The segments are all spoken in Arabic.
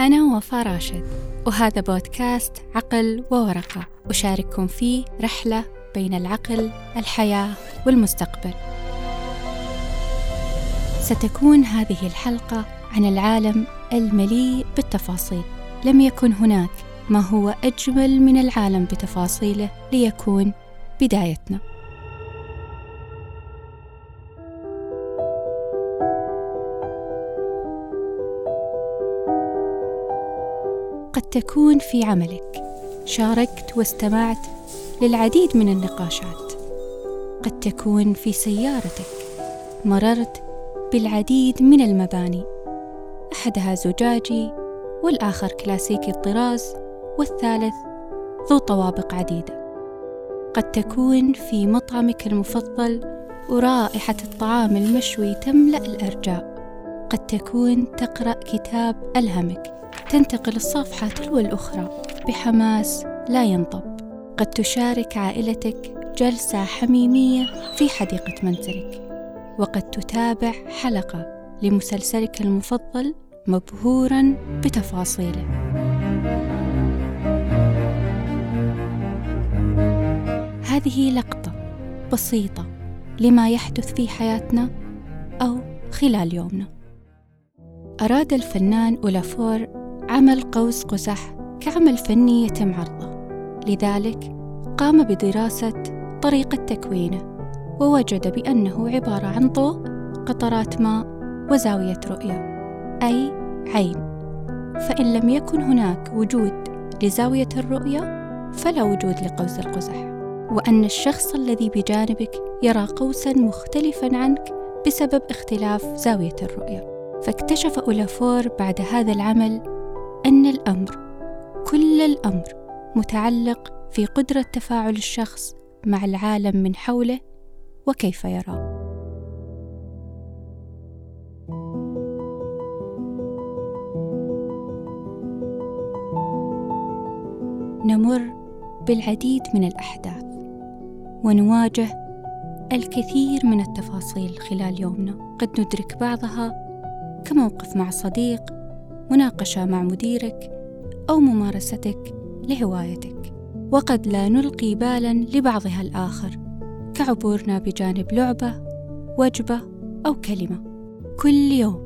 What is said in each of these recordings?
أنا وفاء راشد وهذا بودكاست عقل وورقة أشارككم فيه رحلة بين العقل، الحياة والمستقبل. ستكون هذه الحلقة عن العالم المليء بالتفاصيل. لم يكن هناك ما هو أجمل من العالم بتفاصيله ليكون بدايتنا. قد تكون في عملك. شاركت واستمعت للعديد من النقاشات. قد تكون في سيارتك. مررت بالعديد من المباني. أحدها زجاجي والآخر كلاسيكي الطراز والثالث ذو طوابق عديدة. قد تكون في مطعمك المفضل ورائحة الطعام المشوي تملأ الأرجاء. قد تكون تقرأ كتاب ألهمك. تنتقل الصفحة تلو الأخرى بحماس لا ينطب. قد تشارك عائلتك جلسة حميمية في حديقة منزلك. وقد تتابع حلقة لمسلسلك المفضل مبهورا بتفاصيله. هذه لقطة بسيطة لما يحدث في حياتنا أو خلال يومنا. أراد الفنان أولافور عمل قوس قزح كعمل فني يتم عرضه لذلك قام بدراسة طريقة تكوينه ووجد بأنه عبارة عن ضوء قطرات ماء وزاوية رؤية أي عين. فإن لم يكن هناك وجود لزاوية الرؤية فلا وجود لقوس القزح. وأن الشخص الذي بجانبك يرى قوسا مختلفا عنك بسبب اختلاف زاوية الرؤية. فاكتشف أولافور بعد هذا العمل أن الأمر كل الأمر متعلق في قدرة تفاعل الشخص مع العالم من حوله وكيف يراه. نمر بالعديد من الأحداث ونواجه الكثير من التفاصيل خلال يومنا. قد ندرك بعضها كموقف مع صديق مناقشة مع مديرك أو ممارستك لهوايتك. وقد لا نلقي بالا لبعضها الآخر كعبورنا بجانب لعبة وجبة أو كلمة. كل يوم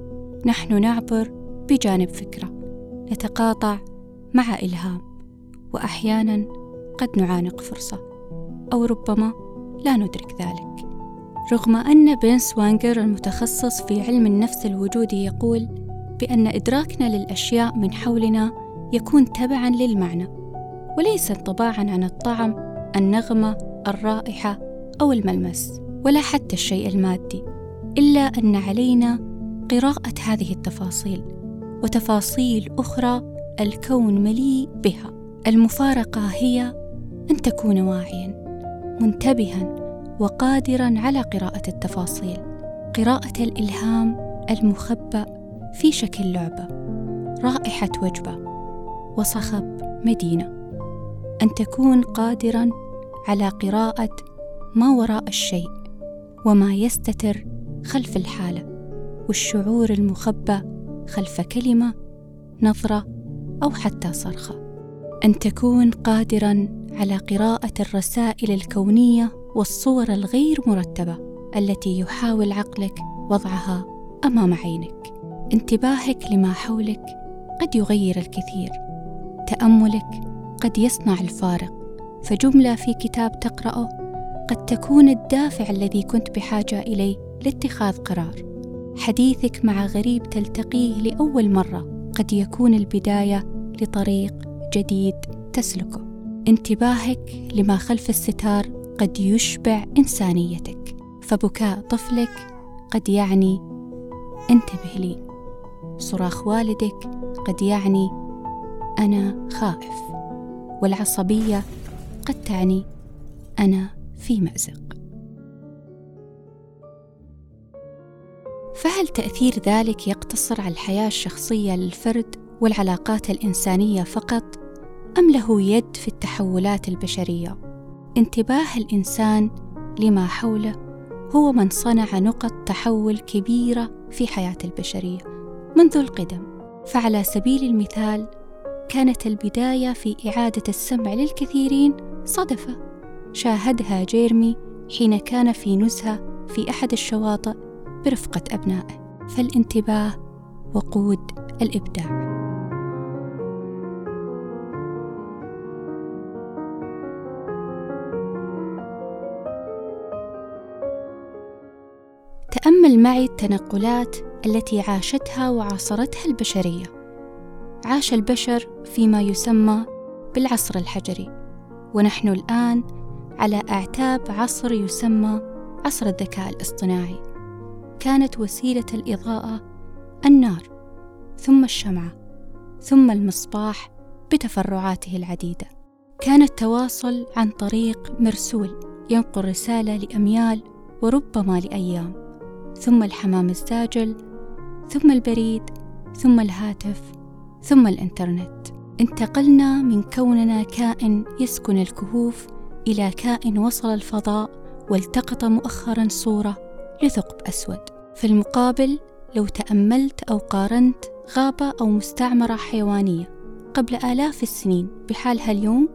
نحن نعبر بجانب فكرة نتقاطع مع إلهام وأحيانا قد نعانق فرصة أو ربما لا ندرك ذلك. رغم أن بنس وانجر المتخصص في علم النفس الوجودي يقول بأن إدراكنا للأشياء من حولنا يكون تبعا للمعنى وليس انطباعا عن الطعم النغمة الرائحة أو الملمس ولا حتى الشيء المادي إلا أن علينا قراءة هذه التفاصيل وتفاصيل أخرى الكون مليء بها. المفارقة هي أن تكون واعيا منتبها وقادرا على قراءة التفاصيل قراءة الإلهام المخبأ في شكل لعبة. رائحة وجبة. وصخب مدينة. أن تكون قادرا على قراءة ما وراء الشيء وما يستتر خلف الحالة والشعور المخبأ خلف كلمة نظرة أو حتى صرخة. أن تكون قادرا على قراءة الرسائل الكونية والصور الغير مرتبة التي يحاول عقلك وضعها أمام عينك. انتباهك لما حولك قد يغير الكثير. تأملك قد يصنع الفارق. فجملة في كتاب تقرأه قد تكون الدافع الذي كنت بحاجة إليه لاتخاذ قرار. حديثك مع غريب تلتقيه لأول مرة قد يكون البداية لطريق جديد تسلكه. انتباهك لما خلف الستار قد يشبع إنسانيتك. فبكاء طفلك قد يعني انتبه لي. صراخ والدك قد يعني أنا خائف والعصبية قد تعني أنا في مأزق. فهل تأثير ذلك يقتصر على الحياة الشخصية للفرد والعلاقات الإنسانية فقط أم له يد في التحولات البشرية؟ انتباه الإنسان لما حوله هو من صنع نقط تحول كبيرة في حياة البشرية. منذ القدم. فعلى سبيل المثال كانت البداية في إعادة السمع للكثيرين صدفة. شاهدها جيرمي حين كان في نزهة في أحد الشواطئ برفقة أبنائه. فالانتباه وقود الإبداع. تأمل معي التنقلات التي عاشتها وعاصرتها البشرية. عاش البشر فيما يسمى بالعصر الحجري، ونحن الآن على أعتاب عصر يسمى عصر الذكاء الاصطناعي. كانت وسيلة الإضاءة النار، ثم الشمعة، ثم المصباح بتفرعاته العديدة. كان التواصل عن طريق مرسول ينقل رسالة لأميال وربما لأيام. ثم الحمام الزاجل ثم البريد ثم الهاتف ثم الإنترنت. انتقلنا من كوننا كائن يسكن الكهوف إلى كائن وصل الفضاء والتقط مؤخرا صورة لثقب أسود. في المقابل لو تأملت أو قارنت غابه أو مستعمرة حيوانية قبل آلاف السنين. بحالها اليوم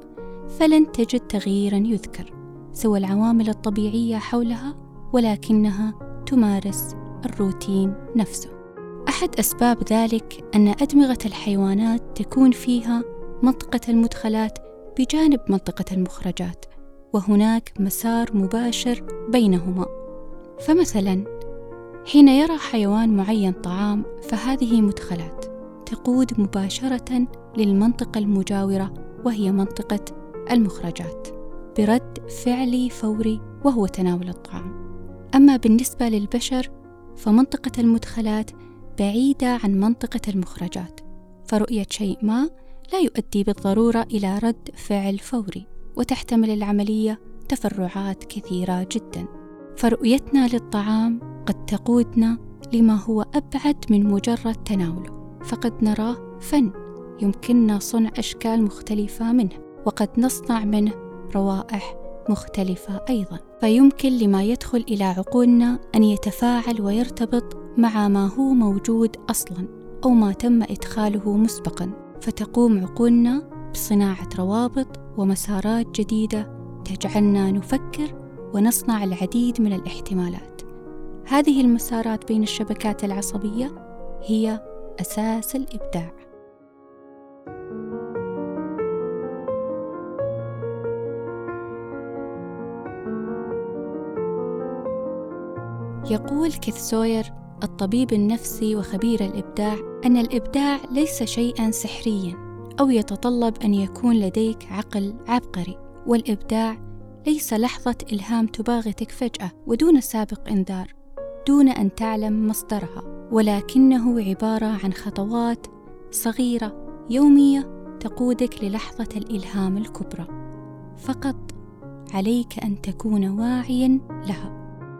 فلن تجد تغييرا يذكر. سوى العوامل الطبيعية حولها ولكنها تمارس الروتين نفسه. أحد أسباب ذلك أن أدمغة الحيوانات تكون فيها منطقة المدخلات بجانب منطقة المخرجات وهناك مسار مباشر بينهما. فمثلا حين يرى حيوان معين طعام فهذه مدخلات تقود مباشرة للمنطقة المجاورة وهي منطقة المخرجات برد فعلي فوري وهو تناول الطعام. أما بالنسبة للبشر فمنطقة المدخلات بعيدة عن منطقة المخرجات فرؤية شيء ما لا يؤدي بالضرورة إلى رد فعل فوري وتحتمل العملية تفرعات كثيرة جدا. فرؤيتنا للطعام قد تقودنا لما هو أبعد من مجرد تناوله فقد نراه فن يمكننا صنع أشكال مختلفة منه وقد نصنع منه روائح مختلفة أيضا. فيمكن لما يدخل إلى عقولنا أن يتفاعل ويرتبط مع ما هو موجود أصلا أو ما تم إدخاله مسبقا فتقوم عقولنا بصناعة روابط ومسارات جديدة تجعلنا نفكر ونصنع العديد من الاحتمالات. هذه المسارات بين الشبكات العصبية هي أساس الإبداع. يقول كيث سوير الطبيب النفسي وخبير الإبداع أن الإبداع ليس شيئا سحريا أو يتطلب أن يكون لديك عقل عبقري والإبداع ليس لحظة إلهام تباغتك فجأة ودون سابق إنذار دون أن تعلم مصدرها ولكنه عبارة عن خطوات صغيرة يومية تقودك للحظة الإلهام الكبرى. فقط عليك أن تكون واعيا لها.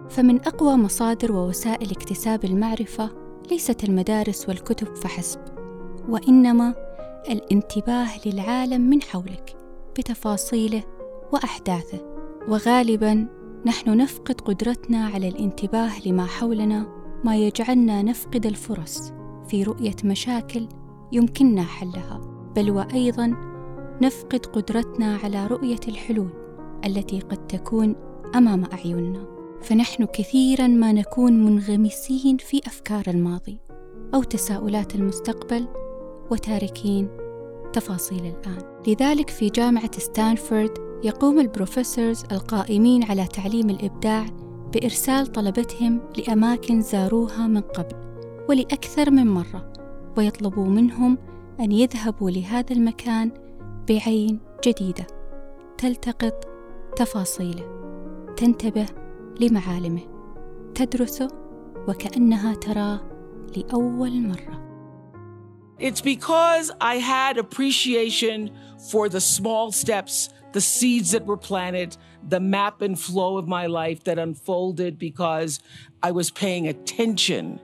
فمن أقوى مصادر ووسائل اكتساب المعرفة ليست المدارس والكتب فحسب وإنما الانتباه للعالم من حولك بتفاصيله وأحداثه. وغالبا نحن نفقد قدرتنا على الانتباه لما حولنا ما يجعلنا نفقد الفرص في رؤية مشاكل يمكننا حلها. بل وأيضا نفقد قدرتنا على رؤية الحلول التي قد تكون أمام أعيننا. فنحن كثيرا ما نكون منغمسين في أفكار الماضي أو تساؤلات المستقبل وتاركين تفاصيل الآن. لذلك في جامعة ستانفورد يقوم البروفيسورز القائمين على تعليم الإبداع بإرسال طلبتهم لأماكن زاروها من قبل ولأكثر من مرة ويطلبوا منهم أن يذهبوا لهذا المكان بعين جديدة تلتقط تفاصيله تنتبه لمعالمه تدرسه وكأنها تراه لأول مرة It's because I had appreciation for the small steps, the seeds that were planted, the map and flow of my life that unfolded because I was paying attention.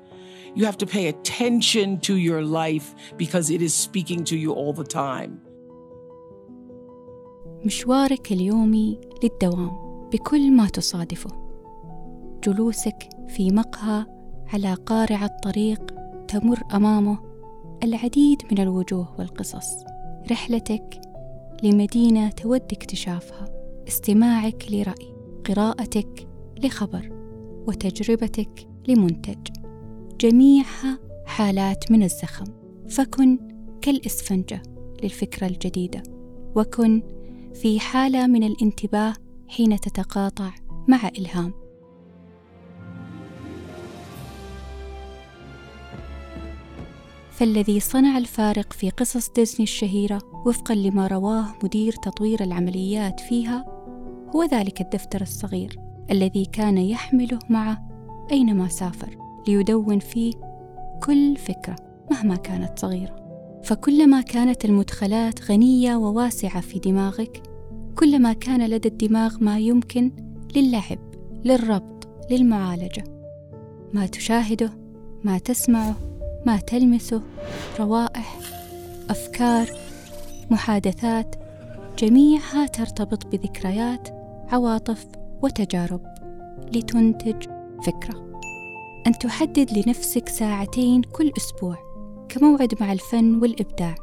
You have to pay attention to your life because it is speaking to you all the time. مشوارك اليومي للدوام بكل ما تصادفه جلوسك في مقهى على قارع الطريق تمر أمامه العديد من الوجوه والقصص. رحلتك لمدينة تود اكتشافها. استماعك لرأي. قراءتك لخبر. وتجربتك لمنتج. جميعها حالات من الزخم. فكن كالإسفنجة للفكرة الجديدة. وكن في حالة من الانتباه حين تتقاطع مع إلهام. فالذي صنع الفارق في قصص ديزني الشهيرة وفقا لما رواه مدير تطوير العمليات فيها هو ذلك الدفتر الصغير الذي كان يحمله معه أينما سافر ليدون فيه كل فكرة مهما كانت صغيرة. فكلما كانت المدخلات غنية وواسعة في دماغك كلما كان لدى الدماغ ما يمكن للعب للربط للمعالجة. ما تشاهده ما تسمعه ما تلمسه روائح أفكار محادثات جميعها ترتبط بذكريات عواطف وتجارب لتنتج فكرة. أن تحدد لنفسك ساعتين كل أسبوع كموعد مع الفن والإبداع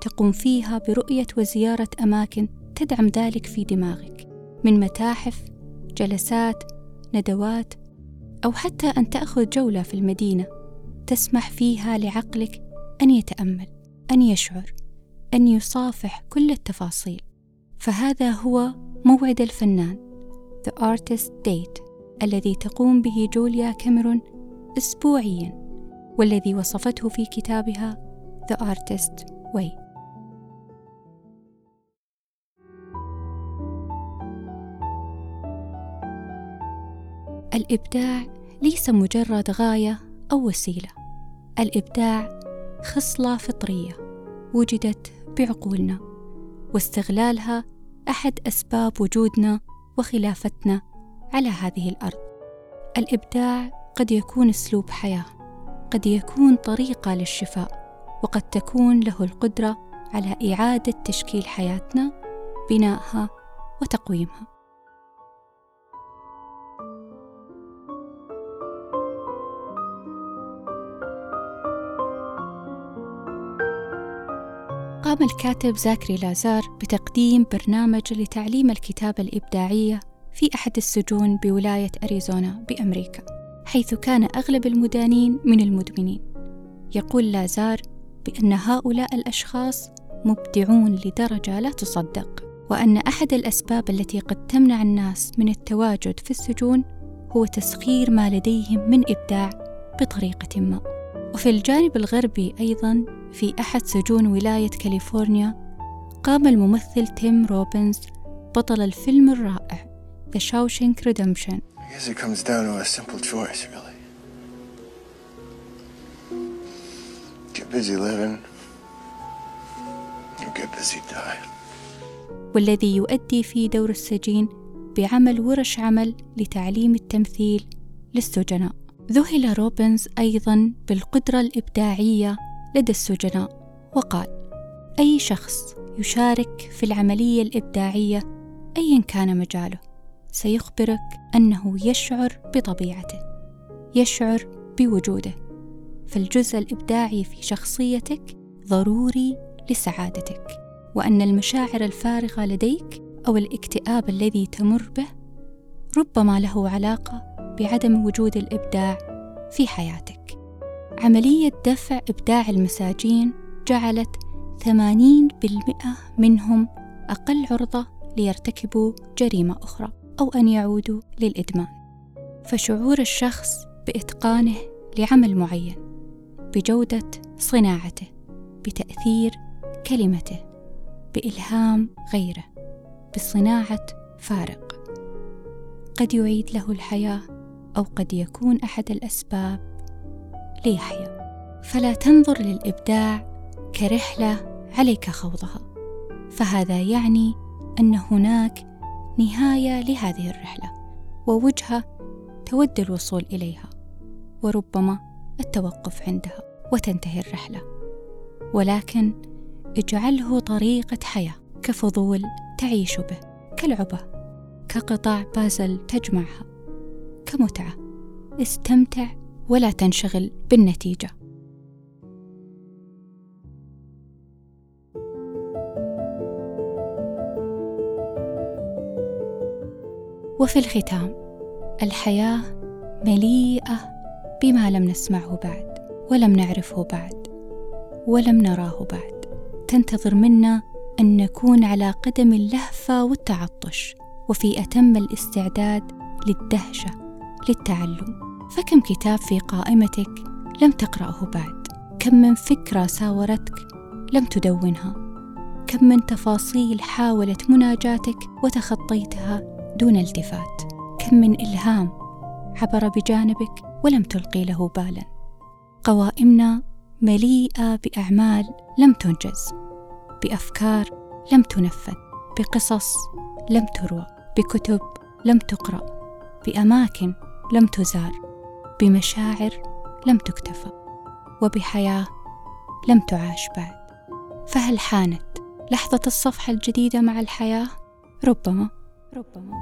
تقوم فيها برؤية وزيارة أماكن تدعم ذلك في دماغك من متاحف جلسات ندوات أو حتى أن تأخذ جولة في المدينة. تسمح فيها لعقلك أن يتأمل أن يشعر أن يصافح كل التفاصيل. فهذا هو موعد الفنان The Artist Date الذي تقوم به جوليا كاميرون أسبوعيا والذي وصفته في كتابها The Artist Way. الإبداع ليس مجرد غاية أو وسيلة. الإبداع خصلة فطرية وجدت بعقولنا واستغلالها أحد أسباب وجودنا وخلافتنا على هذه الأرض. الإبداع قد يكون أسلوب حياة قد يكون طريقة للشفاء وقد تكون له القدرة على إعادة تشكيل حياتنا بنائها وتقويمها. قام الكاتب زاكري لازار بتقديم برنامج لتعليم الكتابة الإبداعية في أحد السجون بولاية أريزونا بأمريكا حيث كان أغلب المدانين من المدمنين. يقول لازار بأن هؤلاء الأشخاص مبدعون لدرجة لا تصدق وأن أحد الأسباب التي قد تمنع الناس من التواجد في السجون هو تسخير ما لديهم من إبداع بطريقة ما. وفي الجانب الغربي أيضا في أحد سجون ولاية كاليفورنيا قام الممثل تيم روبنز بطل الفيلم الرائع The Shawshank Redemption I guess it comes down to a simple choice, really. Get busy living or get busy dying. والذي يؤدي في دور السجين بعمل ورش عمل لتعليم التمثيل للسجناء ذهل روبنز أيضا بالقدرة الإبداعية لدى السجناء وقال أي شخص يشارك في العملية الإبداعية أيا كان مجاله سيخبرك أنه يشعر بطبيعته يشعر بوجوده. فالجزء الإبداعي في شخصيتك ضروري لسعادتك وأن المشاعر الفارغة لديك أو الاكتئاب الذي تمر به ربما له علاقة بعدم وجود الإبداع في حياتك. عملية دفع إبداع المساجين جعلت 80% منهم أقل عرضة ليرتكبوا جريمة أخرى أو أن يعودوا للإدمان. فشعور الشخص بإتقانه لعمل معين بجودة صناعته بتأثير كلمته بإلهام غيره بصناعة فارق. قد يعيد له الحياة أو قد يكون أحد الأسباب. ليحيا فلا تنظر للإبداع كرحلة عليك خوضها. فهذا يعني أن هناك نهاية لهذه الرحلة ووجهة تود الوصول إليها وربما التوقف عندها وتنتهي الرحلة. ولكن اجعله طريقة حياة كفضول تعيش به كالعبة كقطع بازل تجمعها. كمتعة استمتع ولا تنشغل بالنتيجة. وفي الختام الحياة مليئة بما لم نسمعه بعد ولم نعرفه بعد ولم نراه بعد. تنتظر منا أن نكون على قدم اللهفة والتعطش وفي أتم الاستعداد للدهشة. للتعلم. فكم كتاب في قائمتك لم تقرأه بعد؟ كم من فكرة ساورتك لم تدونها؟ كم من تفاصيل حاولت مناجاتك وتخطيتها دون التفات؟ كم من إلهام عبر بجانبك ولم تلقي له بالا؟ قوائمنا مليئة بأعمال لم تنجز بأفكار لم تنفذ بقصص لم تروى بكتب لم تقرأ بأماكن لم تزار بمشاعر لم تكتفى وبحياة لم تعاش بعد. فهل حانت لحظة الصفحه الجديدة مع الحياة؟ ربما ربما.